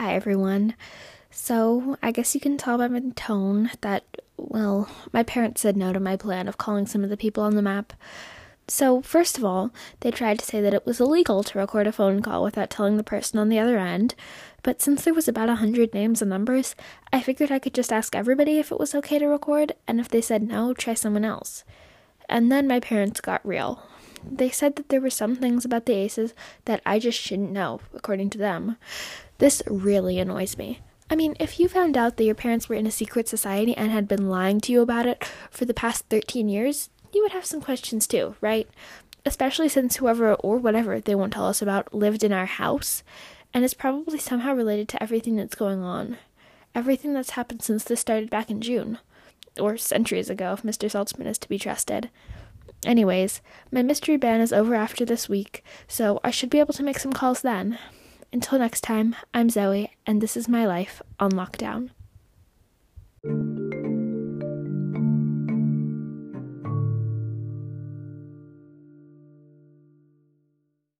Hi, everyone. So, I guess you can tell by my tone that, well, my parents said no to my plan of calling some of the people on the map. So, first of all, they tried to say that it was illegal to record a phone call without telling the person on the other end, but since there was about a hundred names and numbers, I figured I could just ask everybody if it was okay to record, and if they said no, try someone else. And then my parents got real. They said that there were some things about the aces that I just shouldn't know, according to them. This really annoys me. I mean, if you found out that your parents were in a secret society and had been lying to you about it for the past 13 years, you would have some questions too, right? Especially since whoever or whatever they won't tell us about lived in our house and is probably somehow related to everything that's going on. Everything that's happened since this started back in June. Or centuries ago, if Mr. Saltzman is to be trusted. Anyways, my mystery ban is over after this week, so I should be able to make some calls then. Until next time, I'm Zoe, and this is my life on lockdown.